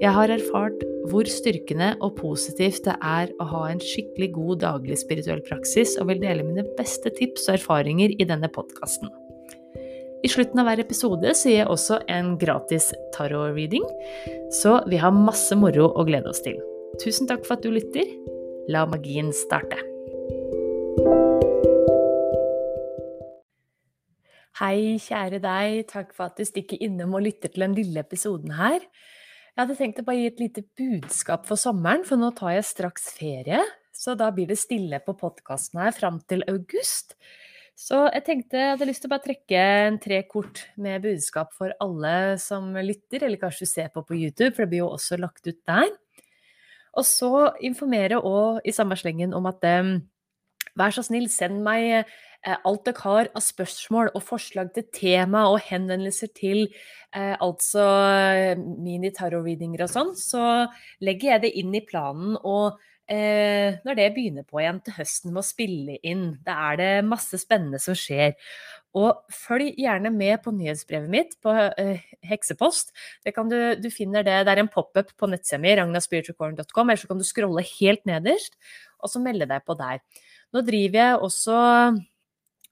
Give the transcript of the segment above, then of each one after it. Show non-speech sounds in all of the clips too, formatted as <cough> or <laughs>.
Jeg har erfart hvor styrkende og positivt det er å ha en skikkelig god daglig spirituell praksis, og vil dele mine beste tips og erfaringer i denne podkasten. I slutten av hver episode sier jeg også en gratis tarot-reading, så vi har masse moro å glede oss til. Tusen takk for at du lytter. La magien starte. Hei, kjære deg. Takk for at du stikker innom og lytter til den lille episoden her. Jeg hadde tenkt å bare gi et lite budskap for sommeren, for nå tar jeg straks ferie. Så da blir det stille på podkasten her fram til august. Så jeg tenkte jeg hadde lyst til å bare trekke en tre kort med budskap for alle som lytter, eller kanskje ser på på YouTube, for det blir jo også lagt ut der. Og så informere òg i samme slengen om at um, vær så snill, send meg alt dere har av spørsmål og forslag til tema og henvendelser til eh, altså mini-tarot-readinger og sånn, så legger jeg det inn i planen. og eh, når det begynner på igjen til høsten med å spille inn, da er det masse spennende som skjer. Og følg gjerne med på nyhetsbrevet mitt på eh, Heksepost. Du, du, finner det, det er en pop-up på nettsida mi, ragnaspiritualcorn.com, eller så kan du scrolle helt nederst, og så melde deg på der. Nå driver jeg også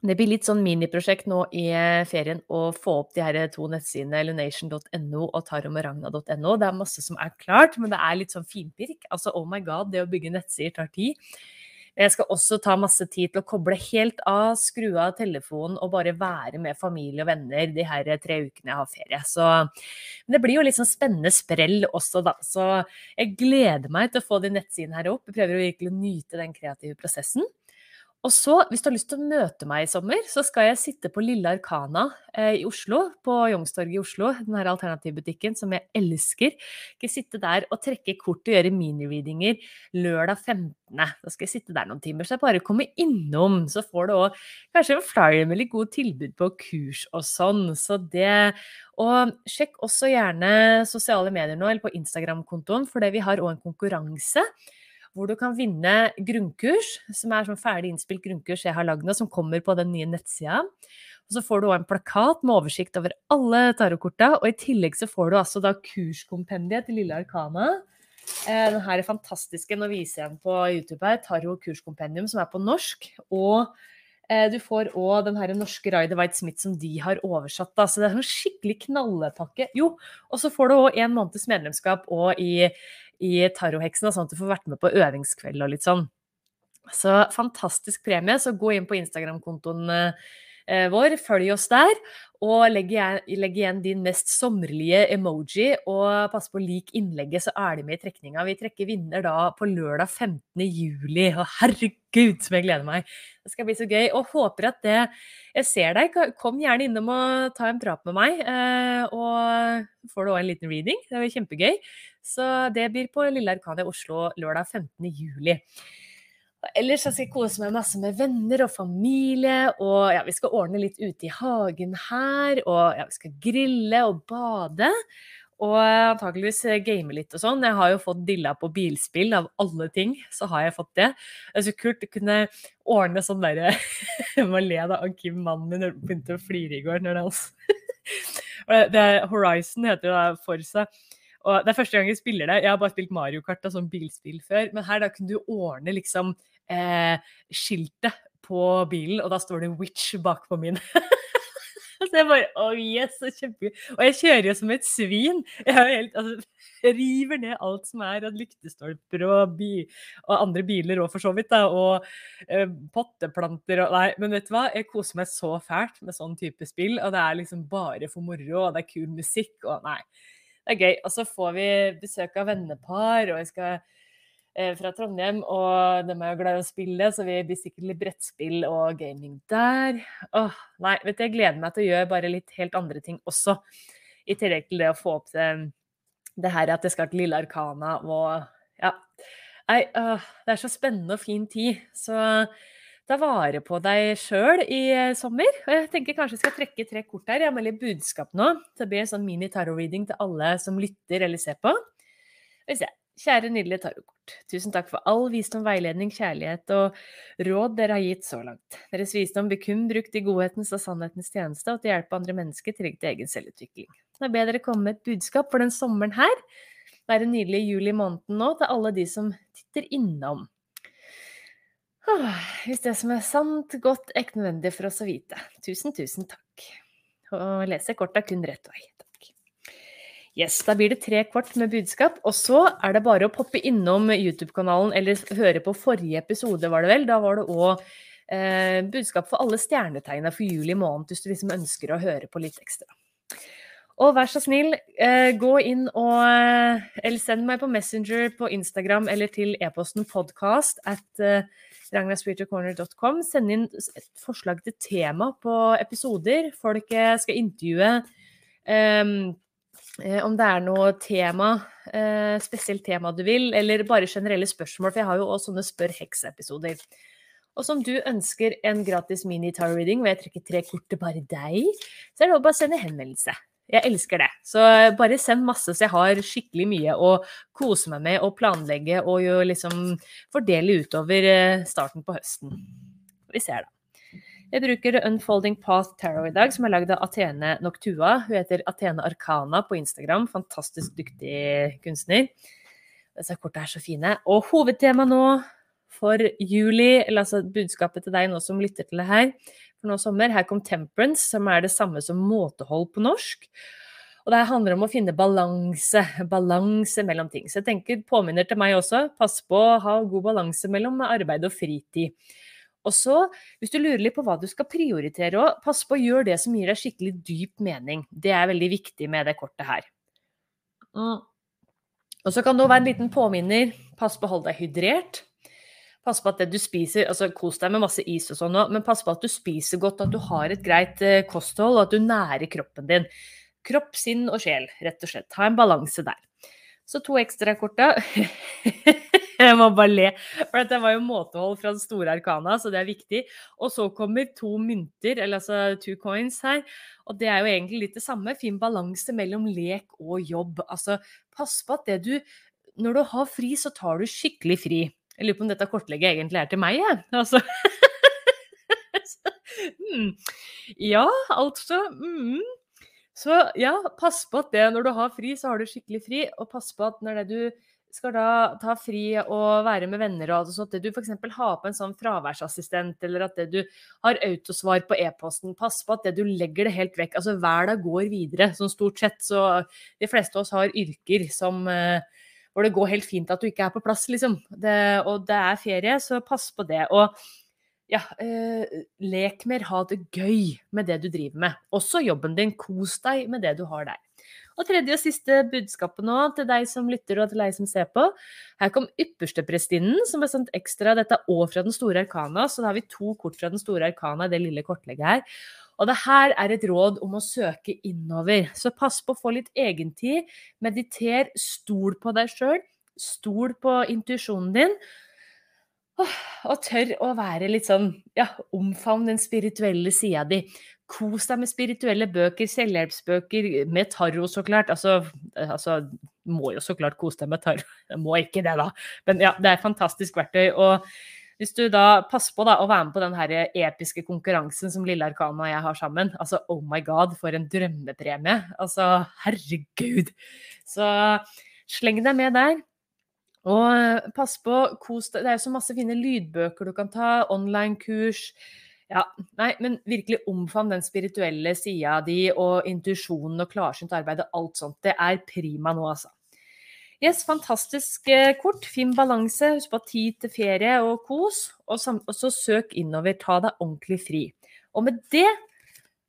det blir litt sånn miniprosjekt nå i eh, ferien å få opp de her to nettsidene, lunation.no og taromoragna.no. Det er masse som er klart, men det er litt sånn finpirk. Altså, oh my god, det å bygge nettsider tar tid. Jeg skal også ta masse tid til å koble helt av, skru av telefonen og bare være med familie og venner de her tre ukene jeg har ferie. Så det blir jo litt sånn spennende sprell også, da. Så jeg gleder meg til å få de nettsidene her opp. Jeg prøver å virkelig nyte den kreative prosessen. Og så, hvis du har lyst til å møte meg i sommer, så skal jeg sitte på Lille Arkana eh, i Oslo, på Youngstorget i Oslo, den her alternativbutikken som jeg elsker. Jeg skal sitte der og trekke kort og gjøre minireadinger lørdag 15. Da skal jeg sitte der noen timer, så jeg bare kommer innom. Så får du òg kanskje en flyer med litt gode tilbud på kurs og sånn. Så det Og sjekk også gjerne sosiale medier nå, eller på Instagram-kontoen, for vi har òg en konkurranse hvor du kan vinne grunnkurs, som er sånn ferdig innspilt grunnkurs jeg har lagd nå, som kommer på den nye nettsida. Og så får du òg en plakat med oversikt over alle tarotkorta, og i tillegg så får du altså da kurskompendiet til Lille Arkana. Eh, den her er fantastiske, nå viser jeg den på YouTube her, Tarot kurskompendium, som er på norsk. Og eh, du får òg den her norske Rider White Smith som de har oversatt. Da. Så det er en skikkelig knallepakke. Jo, og så får du òg en måneds medlemskap og i i Tarotheksene, sånn at du får vært med på øvingskveld og litt sånn. Så fantastisk premie. Så gå inn på Instagram-kontoen eh, vår, følg oss der. Og legg igjen, din mest sommerlige emoji, og pass på lik innlegget, så er de med i trekninga. Vi trekker vinner da på lørdag 15. juli. Og herregud, som jeg gleder meg! Det skal bli så gøy. Og håper at det Jeg ser deg. Kom gjerne innom og ta en prat med meg. Eh, og får du òg en liten reading. Det blir kjempegøy. Så det blir på Lille Arkania Oslo lørdag 15. juli. Ellers skal jeg kose meg masse med venner og familie, og ja, vi skal ordne litt ute i hagen her. Og ja, vi skal grille og bade. Og antakeligvis game litt og sånn. Jeg har jo fått dilla på bilspill, av alle ting. Så har jeg fått det. Det er så kult å kunne ordne sånn derre <laughs> Jeg må le da Kim, mannen min, begynte å flire i går. når det, altså. <laughs> Horizon heter det for seg. Og det er første gang jeg spiller det. Jeg har bare spilt Mario Kart og sånn bilspill før. Men her da kunne du ordne liksom eh, skiltet på bilen, og da står det 'Witch' bakpå min. <laughs> så jeg bare Å, oh yes, så kjempegøy. Og jeg kjører jo som et svin. Jeg helt, altså, <laughs> river ned alt som er av lyktestolper og, bi, og andre biler òg, for så vidt. Da, og eh, potteplanter og Nei, men vet du hva? Jeg koser meg så fælt med sånn type spill. Og det er liksom bare for moro, og det er kul musikk, og nei det er gøy. Og så får vi besøk av vennepar, og jeg skal eh, fra Trondheim, og de er jo glad i å spille, så vi blir sikkert litt brettspill og gaming der. Åh, nei, vet du, jeg gleder meg til å gjøre bare litt helt andre ting også. I tillegg til det å få opp det, det her at jeg skal til Lille Arkana og ja. Nei, åh, det er så spennende og fin tid. Så ta vare på deg sjøl i eh, sommer. Og jeg tenker kanskje jeg skal trekke tre kort her. Jeg har litt budskap nå. Det blir en sånn mini-tarot-reading til alle som lytter eller ser på. Kjære nydelige tarotkort. Tusen takk for all visdom, veiledning, kjærlighet og råd dere har gitt så langt. Deres visdom blir kun brukt i godhetens og sannhetens tjeneste og til å hjelpe andre mennesker til egen selvutvikling. Jeg ber dere komme med et budskap for den sommeren her. Det er en nydelig juli måneden nå til alle de som titter innom. Hvis det som er sant, godt, ekte nødvendig for oss å vite. Tusen, tusen takk. Og lese korta kun rett vei. Takk. Yes, da blir det tre kort med budskap, og så er det bare å poppe innom YouTube-kanalen eller høre på forrige episode, var det vel. Da var det òg eh, budskap for alle stjernetegna for juli måned, hvis du liksom ønsker å høre på litt ekstra. Og vær så snill, eh, gå inn og eh, Eller send meg på Messenger på Instagram eller til e-posten podcast at eh, ragnarspiritualcorner.com. Send inn et forslag til tema på episoder. Folk skal intervjue. Um, om det er noe tema, spesielt tema du vil, eller bare generelle spørsmål. For jeg har jo også sånne Spør heks-episoder. Og som du ønsker en gratis mini-tar-reading hvor jeg trekker tre kort til bare deg, så er det bare å sende henvendelse. Jeg elsker det. Så bare send masse, så jeg har skikkelig mye å kose meg med og planlegge og jo liksom fordele utover eh, starten på høsten. Vi ser, da. Jeg bruker Unfolding Path Tarot i dag, som er lagd av Athene Noctua. Hun heter Athene Arkana på Instagram. Fantastisk dyktig kunstner. Disse kortene er så fine. Og hovedtema nå for juli, eller altså budskapet til deg nå som lytter til det her, for nå sommer. Her kom temperance, som er det samme som måtehold på norsk. Og det handler om å finne balanse, balanse mellom ting. Så jeg tenker påminner til meg også. Pass på å ha god balanse mellom arbeid og fritid. Og så, hvis du lurer litt på hva du skal prioritere òg, pass på å gjøre det som gir deg skikkelig dyp mening. Det er veldig viktig med det kortet her. Mm. Og så kan det òg være en liten påminner. Pass på å holde deg hydrert. Pass på at det du spiser altså Kos deg med masse is og sånn òg, men pass på at du spiser godt, at du har et greit eh, kosthold, og at du nærer kroppen din. Kropp, sinn og sjel, rett og slett. Ha en balanse der. Så to ekstra korta. <laughs> Jeg må bare le, for dette var jo måtehold fra den store arkana, så det er viktig. Og så kommer to mynter, eller altså two coins her. Og det er jo egentlig litt det samme. Fin balanse mellom lek og jobb. Altså, pass på at det du Når du har fri, så tar du skikkelig fri. Jeg lurer på om dette kortlegget egentlig er til meg, jeg. Altså. <laughs> mm. Ja, altså mm. Så ja, pass på at det når du har fri, så har du skikkelig fri. Og pass på at når det du skal da ta fri og være med venner og alt sånt, at du f.eks. har på en sånn fraværsassistent, eller at det du har autosvar på e-posten, pass på at det du legger det helt vekk. Altså hverdag går videre. Sånn stort sett så De fleste av oss har yrker som uh, hvor det går helt fint at du ikke er på plass, liksom. Det, og det er ferie, så pass på det. Og ja, eh, lek mer, ha det gøy med det du driver med. Også jobben din. Kos deg med det du har der. Og tredje og siste budskapet nå til deg som lytter og til deg som ser på. Her kom yppersteprestinnen, som er sendt ekstra. Dette er òg fra den store arkana, så da har vi to kort fra den store arkana i det lille kortlegget her. Og det her er et råd om å søke innover. Så pass på å få litt egentid. Mediter, stol på deg sjøl. Stol på intuisjonen din. Og tør å være litt sånn ja, omfavn den spirituelle sida di. Kos deg med spirituelle bøker, selvhjelpsbøker, med tarot, så klart. Altså, altså må jo så klart kose deg med tarot. Jeg <laughs> må ikke det, da. Men ja, det er et fantastisk verktøy. og hvis du da passer på da, å være med på den her episke konkurransen som Lille Arkana og jeg har sammen Altså, oh my god, for en drømmepremie. Altså, herregud. Så sleng deg med der. Og pass på, kos deg. Det er jo så masse fine lydbøker du kan ta, online-kurs. Ja, nei, men virkelig omfavn den spirituelle sida di og intuisjonen og klarsynt arbeid og alt sånt. Det er prima nå, altså. Yes, fantastisk eh, kort. Fin balanse. Husk på tid til ferie og kos. Og, så søk innover. Ta deg ordentlig fri. Og med det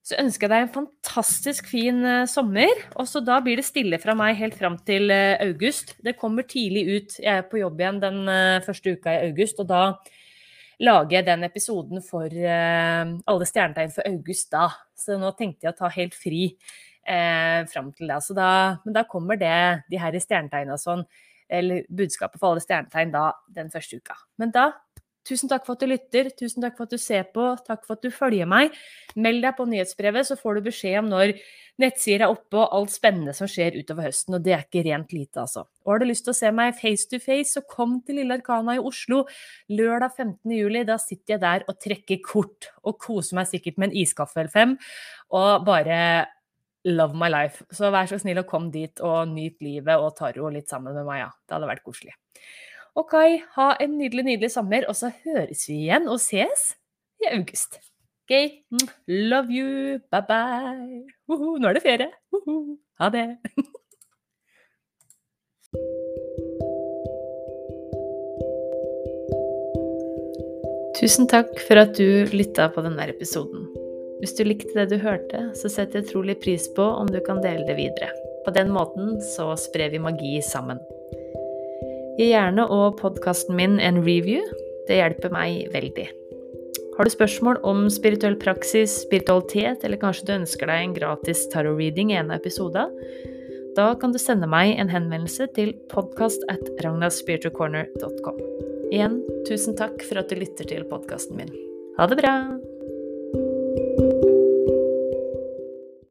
så ønsker jeg deg en fantastisk fin uh, sommer. Og så da blir det stille fra meg helt fram til uh, august. Det kommer tidlig ut. Jeg er på jobb igjen den første uka i august, og da lager jeg den episoden for alle stjernetegn for august da. Så nå tenkte jeg å ta helt fri eh, fram til det. Da, men da kommer det, de her stjernetegna sånn eller budskapet for alle stjernetegn da den første uka. Men da Tusen takk for at du lytter, tusen takk for at du ser på, takk for at du følger meg. Meld deg på nyhetsbrevet, så får du beskjed om når nettsider er oppe og alt spennende som skjer utover høsten, og det er ikke rent lite, altså. Og har du lyst til å se meg face to face, så kom til Lille Arkana i Oslo lørdag 15. juli. Da sitter jeg der og trekker kort og koser meg sikkert med en iskaffe eller fem, og bare love my life. Så vær så snill og kom dit og nyt livet og taro litt sammen med meg, ja. Det hadde vært koselig. Ok, ha en nydelig, nydelig sommer, og så høres vi igjen og ses i august. Ok, love you, bye bye. Nå er det ferie. Uhu, ha det. <laughs> Tusen takk for at du lytta på denne episoden. Hvis du likte det du hørte, så setter jeg utrolig pris på om du kan dele det videre. På den måten så sprer vi magi sammen. Gi gjerne og podkasten min en review. Det hjelper meg veldig. Har du spørsmål om spirituell praksis, spiritualitet, eller kanskje du ønsker deg en gratis tarot-reading i en av episodene, da kan du sende meg en henvendelse til podkast at ragnaspiritualcorner.com. Igjen, tusen takk for at du lytter til podkasten min. Ha det bra!